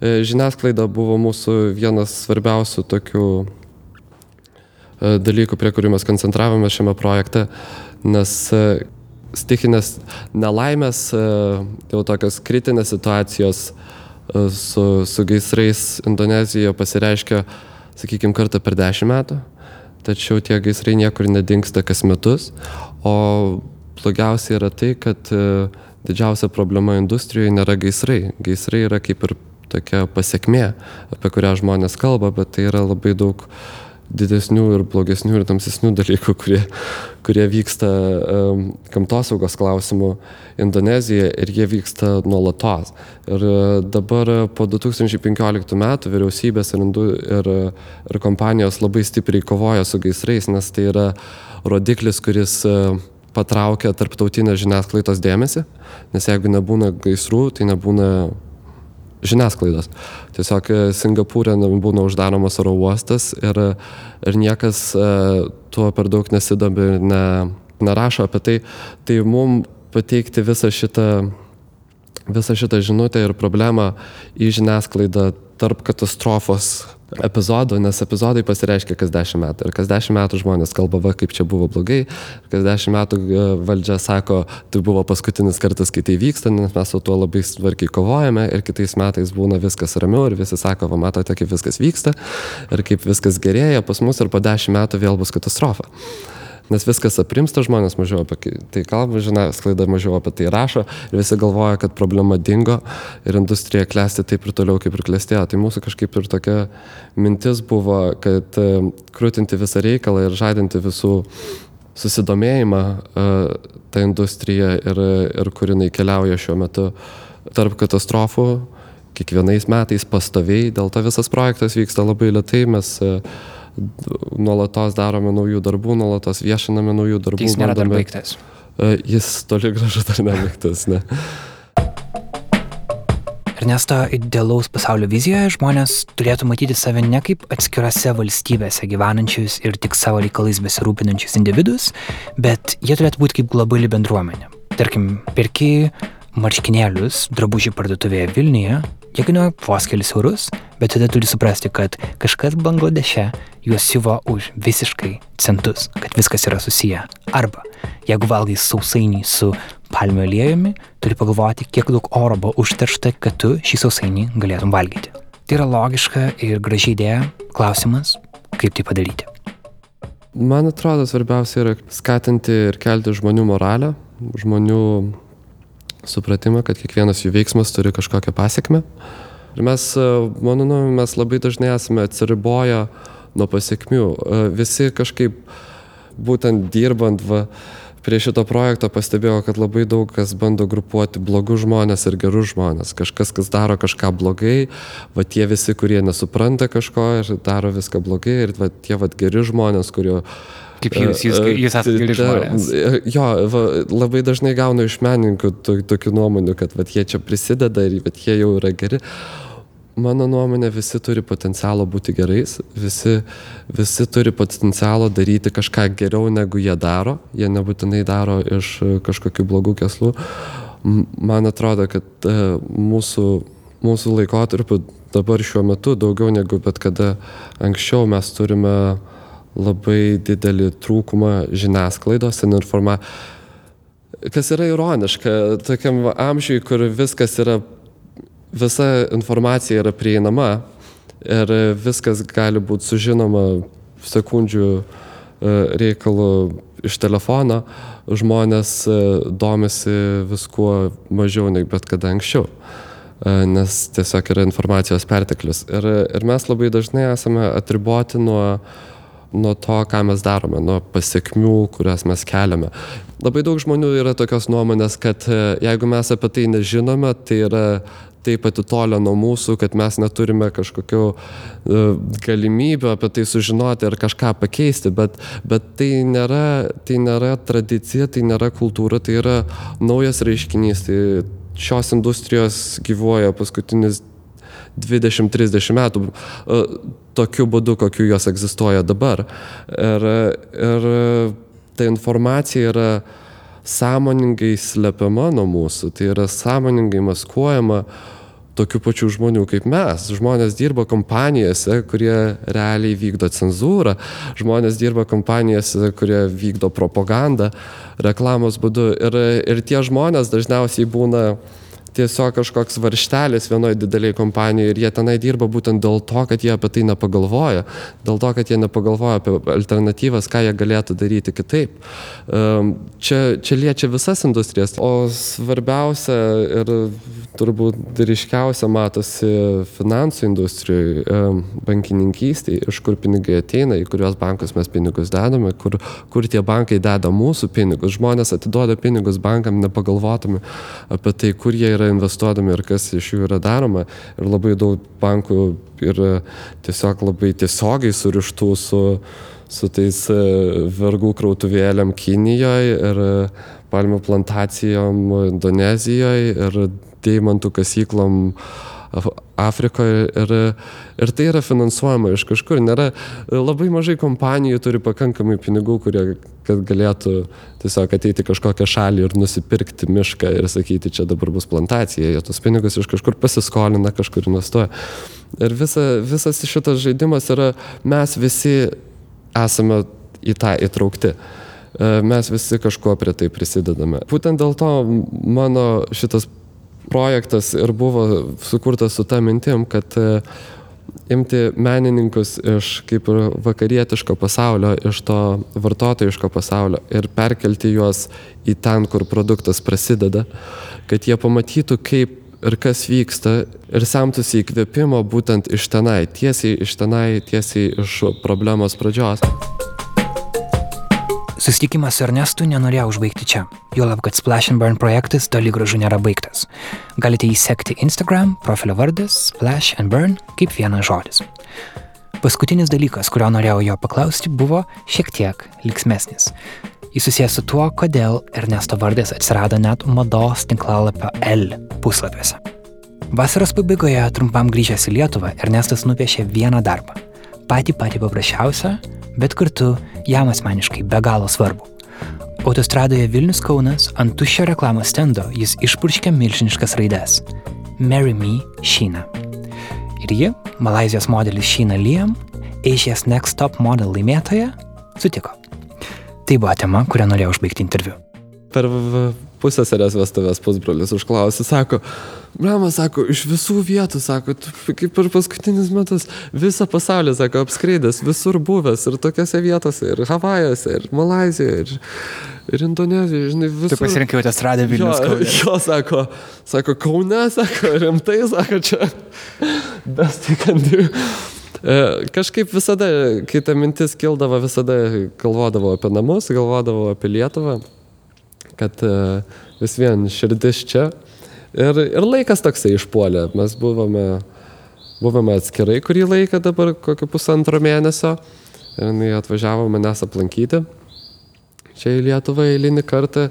žiniasklaida buvo mūsų vienas svarbiausių tokių dalykų, prie kurių mes koncentravome šiame projekte, nes stichinės nelaimės, jau tokios kritinės situacijos su, su gaisrais Indonezijoje pasireiškia, sakykime, kartą per dešimt metų tačiau tie gaisrai niekur nedingsta kas metus, o blogiausia yra tai, kad e, didžiausia problema industrijoje nėra gaisrai. Gaisrai yra kaip ir tokia pasiekmė, apie kurią žmonės kalba, bet tai yra labai daug didesnių ir blogesnių ir tamsesnių dalykų, kurie, kurie vyksta um, gamtosaugos klausimų Indonezijoje ir jie vyksta nuolatos. Ir uh, dabar po 2015 metų vyriausybės ir, ir, ir kompanijos labai stipriai kovoja su gaisrais, nes tai yra rodiklis, kuris uh, patraukia tarptautinę žiniasklaidos dėmesį, nes jeigu nebūna gaisrų, tai nebūna žiniasklaidos. Tiesiog e, Singapūrė būna uždaromas oro uostas ir, ir niekas e, tuo per daug nesidomi ir ne, nerašo apie tai. Tai mums pateikti visą šitą, visą šitą žinutę ir problemą į žiniasklaidą tarp katastrofos epizodų, nes epizodai pasireiškia kas dešimt metų. Ir kas dešimt metų žmonės kalba, va, kaip čia buvo blogai, ir kas dešimt metų e, valdžia sako, tai buvo paskutinis kartas, kai tai vyksta, nes mes su tuo labai svarkiai kovojame. Ir kitais metais būna viskas ramiau ir visi sako, va, matote, kaip viskas vyksta ir kaip viskas gerėja pas mus ir po dešimt metų vėl bus katastrofa nes viskas aprimsta, žmonės mažiau apie tai kalba, žiniasklaida mažiau apie tai rašo ir visi galvoja, kad problema dingo ir industrija klesti taip ir toliau, kaip ir klestėjo. Tai mūsų kažkaip ir tokia mintis buvo, kad e, krūtinti visą reikalą ir žadinti visų susidomėjimą uh, tą industriją ir, ir kur jinai keliauja šiuo metu tarp katastrofų kiekvienais metais pastoviai, dėl to visas projektas vyksta labai lietai, mes uh, nuolatos darome naujų darbų, nuolatos viešiname naujų darbų. Jis nėra bandome, dar baigtas. E, jis toli gražu dar nebaigtas, ne. Ernesto idealaus pasaulio vizijoje žmonės turėtų matyti save ne kaip atskirose valstybėse gyvenančius ir tik savo reikalais besirūpinančius individus, bet jie turėtų būti kaip globali bendruomenė. Tarkim, perki marškinėlius drabužių parduotuvėje Vilniuje, jie kainuoja vos kelis eurus, bet tada turi suprasti, kad kažkas Bangladeše juos siuva už visiškai centus, kad viskas yra susiję. Arba, jeigu valgai sausainį su palmių aliejumi, turi pagalvoti, kiek daug oro buvo užteršta, kad tu šį sausainį galėtum valgyti. Tai yra logiška ir graži idėja. Klausimas, kaip tai padaryti. Man atrodo, svarbiausia yra skatinti ir kelti žmonių moralę, žmonių supratimą, kad kiekvienas jų veiksmas turi kažkokią pasiekmę. Ir mes, mano nuomonė, mes labai dažnai esame atsiriboję nuo pasiekmių. E, visi kažkaip, būtent dirbant va, prie šito projekto pastebėjau, kad labai daug kas bando grupuoti blogus žmonės ir gerus žmonės. Kažkas, kas daro kažką blogai, va tie visi, kurie nesupranta kažko ir daro viską blogai, ir va tie va geri žmonės, kurio Kaip jūs, jūs, jūs esate geri žmonės. Jo, va, labai dažnai gaunu iš menininkų tokių nuomonių, kad va, jie čia prisideda ir va, jie jau yra geri mano nuomonė, visi turi potencialo būti gerais, visi, visi turi potencialo daryti kažką geriau negu jie daro, jie nebūtinai daro iš kažkokių blogų keslų. Man atrodo, kad e, mūsų, mūsų laikotarpiu dabar šiuo metu daugiau negu bet kada anksčiau mes turime labai didelį trūkumą žiniasklaidos ir informacijos. Kas yra ironiška, tokiam amžiui, kur viskas yra visa informacija yra prieinama ir viskas gali būti sužinoma sekundžių e, reikalų iš telefono, žmonės e, domisi viskuo mažiau nei bet kada anksčiau. nes tiesiog yra informacijos perteklius. Ir, ir mes labai dažnai esame atriboti nuo, nuo to, ką mes darome, nuo pasiekmių, kurias mes keliame. Labai daug žmonių yra tokios nuomonės, kad e, jeigu mes apie tai nežinome, tai yra taip atitolę nuo mūsų, kad mes neturime kažkokių e, galimybių apie tai sužinoti ar kažką pakeisti, bet, bet tai, nėra, tai nėra tradicija, tai nėra kultūra, tai yra naujas reiškinys. Tai šios industrijos gyvuoja paskutinis 20-30 metų e, tokiu būdu, kokiu jos egzistuoja dabar. Ir, ir ta informacija yra sąmoningai slepiama nuo mūsų, tai yra sąmoningai maskuojama tokių pačių žmonių kaip mes. Žmonės dirba kompanijose, kurie realiai vykdo cenzūrą, žmonės dirba kompanijose, kurie vykdo propagandą reklamos būdu ir, ir tie žmonės dažniausiai būna tiesiog kažkoks varžtelis vienoje didelėje kompanijoje ir jie tenai dirba būtent dėl to, kad jie apie tai nepagalvoja, dėl to, kad jie nepagalvoja apie alternatyvas, ką jie galėtų daryti kitaip. Čia, čia liečia visas industrijas, o svarbiausia ir turbūt ryškiausia matosi finansų industrijoje, bankininkystėje, iš kur pinigai ateina, į kuriuos bankus mes pinigus dedame, kur, kur tie bankai deda mūsų pinigus. Žmonės atiduoda pinigus bankam nepagalvotami apie tai, kur jie yra yra investuodami ir kas iš jų yra daroma. Ir labai daug bankų yra tiesiog labai tiesiogiai surištų su, su tais e, vergų krautuvėliam Kinijoje ir e, palmių plantacijom Indonezijoje ir deimantų kasyklom Afrikoje ir, ir tai yra finansuojama iš kažkur. Nėra, labai mažai kompanijų turi pakankamai pinigų, kurie kad galėtų tiesiog ateiti kažkokią šalį ir nusipirkti mišką ir sakyti, čia dabar bus plantacija. Jie tos pinigus iš kažkur pasiskolina, kažkur investuoja. Ir visa, visas šitas žaidimas yra, mes visi esame į tą įtraukti mes visi kažkuo prie tai prisidedame. Būtent dėl to mano šitas projektas ir buvo sukurtas su ta mintim, kad e, imti menininkus iš kaip ir vakarietiško pasaulio, iš to vartotojiško pasaulio ir perkelti juos į ten, kur produktas prasideda, kad jie pamatytų, kaip ir kas vyksta ir semtųsi įkvėpimo būtent iš tenai, tiesiai iš tenai, tiesiai iš problemos pradžios. Susitikimas su Ernestu nenorėjo užbaigti čia, juolab, kad Splash and Burn projektas toli gražu nėra baigtas. Galite įsekti Instagram, profilio vardas Splash and Burn kaip vienas žodis. Paskutinis dalykas, kurio norėjau jo paklausti, buvo šiek tiek liksmesnis. Jis susijęs su tuo, kodėl Ernesto vardas atsirado net mados tinklalapio L puslapiuose. Vasaros pabaigoje, trumpam grįžęs į Lietuvą, Ernestas nupiešė vieną darbą. Patį patį paprasčiausią, bet kartu jam asmeniškai be galo svarbu. Autostradoje Vilnius Kaunas ant tuščio reklamos stendo jis išpurškė milžiniškas raides - Marry Me Sheena. Ir ji, Malazijos modelis Sheena Liam, Asia's Next Top Model laimėtoja, sutiko. Tai buvo tema, kurią norėjau užbaigti interviu. Per pusėserės vestuvės pusbrolis užklausė, sako, Brama, sako, iš visų vietų, sako, kaip per paskutinius metus, visą pasaulį, sako, apskraidęs, visur buvęs, ir tokiose vietose, ir Havajuose, ir Malazijoje, ir, ir Indonezijoje, žinai, visur. Tu pasirinkai autostradą Vilnius. Jo, (laughs) jo, sako, sako, Kaune, sako, rimtai, sako, čia, do. E, kažkaip visada, kai ta mintis kildavo, visada galvodavau apie namus, galvodavau apie Lietuvą kad e, vis vien širdis čia. Ir, ir laikas toksai išpuolė. Mes buvome, buvome atskirai kurį laiką dabar, kokį pusantro mėnesio. Ir jinai atvažiavo manęs aplankyti čia į Lietuvą eilinį kartą.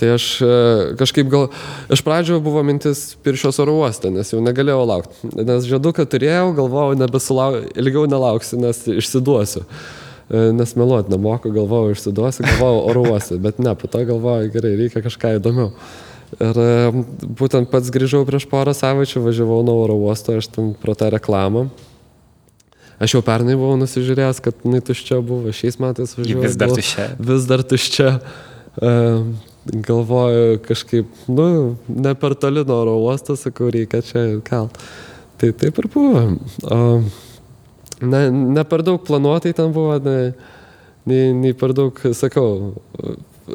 Tai aš e, kažkaip gal, iš pradžio buvo mintis piršios oro uoste, nes jau negalėjau laukti. Nes žaduką turėjau, galvojau, ilgiau nelauksiu, nes išsiduosiu. E, nes meluot nemoku, galvojau, išsiduosiu, galvojau oruosiu, bet ne, po to galvojau, gerai, reikia kažką įdomiau. Ir e, būtent pats grįžau prieš porą savaičių, važiavau nuo oro uosto, aš ten pro tą reklamą. Aš jau pernai buvau nusižiūrėjęs, kad jinai tuščia buvo, šiais metais važiavau. Vis dar tuščia. Vis dar tuščia. Uh, galvoju kažkaip, nu, ne per toli nuo oro uosto, sakau, reikia čia kelt. Tai taip ir buvo. Uh, ne, ne per daug planuotai ten buvo, nei, nei, nei per daug, sakau,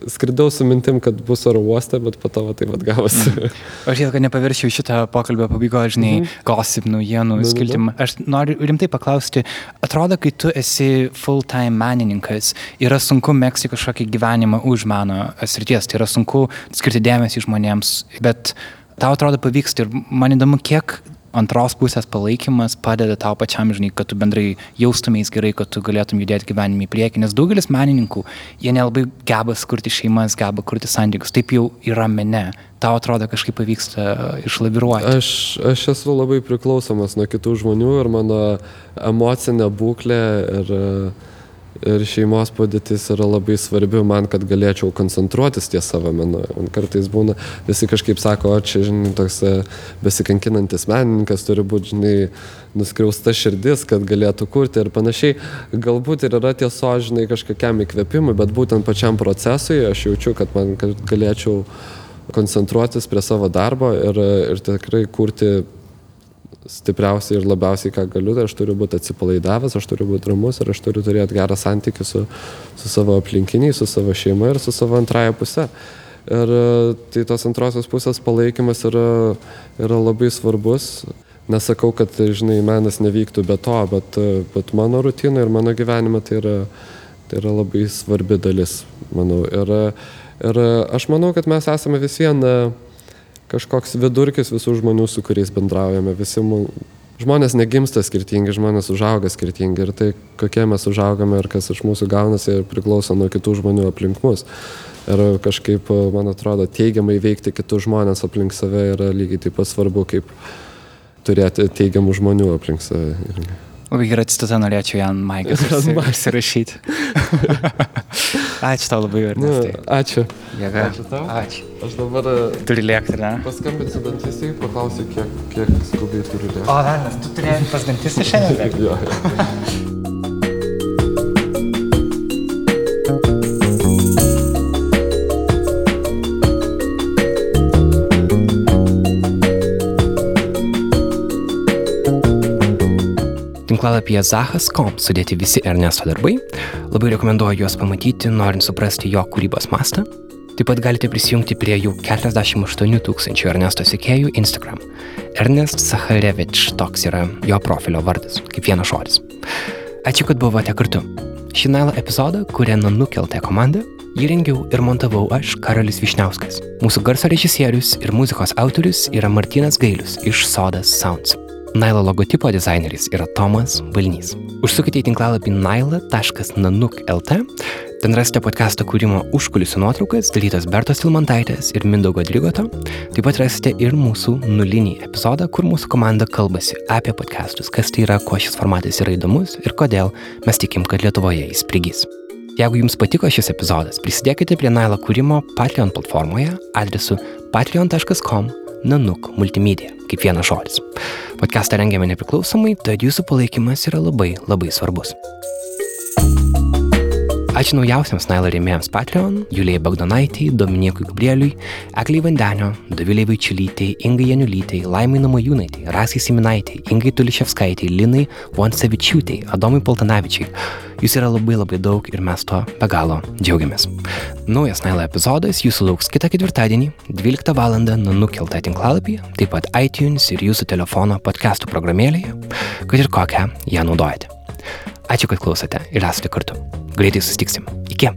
skridau su mintim, kad bus oro uoste, bet po to va, taip pat gavosi. Mm. Aš žinau, kad nepaviršiau šitą pokalbio pabaigos, žinai, mm -hmm. gossip naujienų nu, skiltimą. Aš noriu rimtai paklausti, atrodo, kai tu esi full-time menininkas, yra sunku mėgsti kažkokį gyvenimą už meno srities, tai yra sunku skirti dėmesį žmonėms, bet tau atrodo pavyksta ir man įdomu, kiek antros pusės palaikymas padeda tau pačiam, žinai, kad tu bendrai jaustumės gerai, kad tu galėtum judėti gyvenime į priekį, nes daugelis menininkų, jie nelabai geba kurti šeimas, geba kurti santykius, taip jau yra mene. Tau atrodo kažkaip pavyksta išlaviruoti. Aš, aš esu labai priklausomas nuo kitų žmonių ir mano emocinė būklė ir uh, ir šeimos padėtis yra labai svarbi man, kad galėčiau koncentruotis ties savo menu. Man kartais būna, visi kažkaip sako, o čia, žinai, toks e, besikankinantis menininkas turi būti, žinai, nuskriausta širdis, kad galėtų kurti ir panašiai. Galbūt ir yra tieso, žinai, kažkokiam įkvėpimui, bet būtent pačiam procesui aš jaučiu, kad man kad galėčiau koncentruotis prie savo darbo ir, ir tikrai kurti stipriausiai ir labiausiai, ką galiu, tai aš turiu būti atsipalaidavęs, aš turiu būti ramus ir aš turiu turėti gerą santykių su, su savo aplinkiniai, su savo šeima ir su savo antraja pusė. Ir tai tos antrosios pusės palaikymas yra, yra labai svarbus. Nesakau, kad, žinai, menas nevyktų be to, bet, bet mano rutina ir mano gyvenime tai yra, tai yra labai svarbi dalis, manau. Ir, ir aš manau, kad mes esame vis viena kažkoks vidurkis visų žmonių, su kuriais bendraujame. Visi žmonės negimsta skirtingi, žmonės užauga skirtingi ir tai, kokie mes užaugame ir kas iš mūsų gaunasi, priklauso nuo kitų žmonių aplink mus. Ir kažkaip, man atrodo, teigiamai veikti kitus žmonės aplink save yra lygiai taip pat svarbu, kaip turėti teigiamų žmonių aplink save. Labai gerai citata norėčiau ją ant Maikės (laughs) užsirašyti. (laughs) ačiū tau labai, Ernestai. Nu, ačiū. Jėga. Ačiū tau. Ačiū. Aš dabar... Turi lėkti, ne? Paskambinsiu dantistai, paklausiu, kiek, kiek skubiai turiu lėkti. O, Ernas, tu turėjai pas dantistą šiandien? (laughs) jo. Tinklalapyje zahas.com sudėti visi Ernesto darbai. Labai rekomenduoju juos pamatyti, norint suprasti jo kūrybos mastą. Taip pat galite prisijungti prie jau 48 tūkstančių Ernesto sekėjų Instagram. Ernest Sacharevič toks yra jo profilio vardas, kaip vienas žodis. Ačiū, kad buvote kartu. Šį nailą epizodą, kurią nukeltė komanda, jį rengiau ir montavau aš, Karolis Višniauskas. Mūsų garso režisierius ir muzikos autorius yra Martinas Gailius iš Sodas Sounds. Nailo logotipo dizaineris yra Tomas Balnys. Užsukite į tinklalapį naila.nanuk.lt. Ten rasite podcast'o kūrimo užkulisių nuotraukas, dalytas Bertos Tilmantaitės ir Mindaugo Drigoto. Taip pat rasite ir mūsų nulinį epizodą, kur mūsų komanda kalbasi apie podcastus, kas tai yra, kuo šis formatas yra įdomus ir kodėl mes tikim, kad Lietuvoje jis prigys. Jeigu jums patiko šis epizodas, prisidėkite prie Nailo kūrimo Patreon platformoje adresu patreon.com nanuk multimedia, kaip vienas žodis. Podcastą rengiame nepriklausomai, tad jūsų palaikymas yra labai labai svarbus. Ačiū naujausiams Nailo rėmėjams Patreon, Julijai Bagdonaitį, Dominikui Gabrieliui, Ekliai Vandenio, Doviliai Vaičiulytei, Ingai Janulytei, Laimai Namajūnaitai, Rasai Siminaitai, Ingai Tuliševskaitai, Linai Vonsevičiūtai, Adomui Poltanavičiai. Jūs yra labai labai daug ir mes to be galo džiaugiamės. Naujas Nailo epizodas jūsų lauks kitą ketvirtadienį, 12 val. nukeltą tinklalapį, taip pat iTunes ir jūsų telefono podcastų programėlėje, kad ir kokią ją naudojate. Ačiū, kad klausote ir esate kartu. Greitai sustiksim. Iki.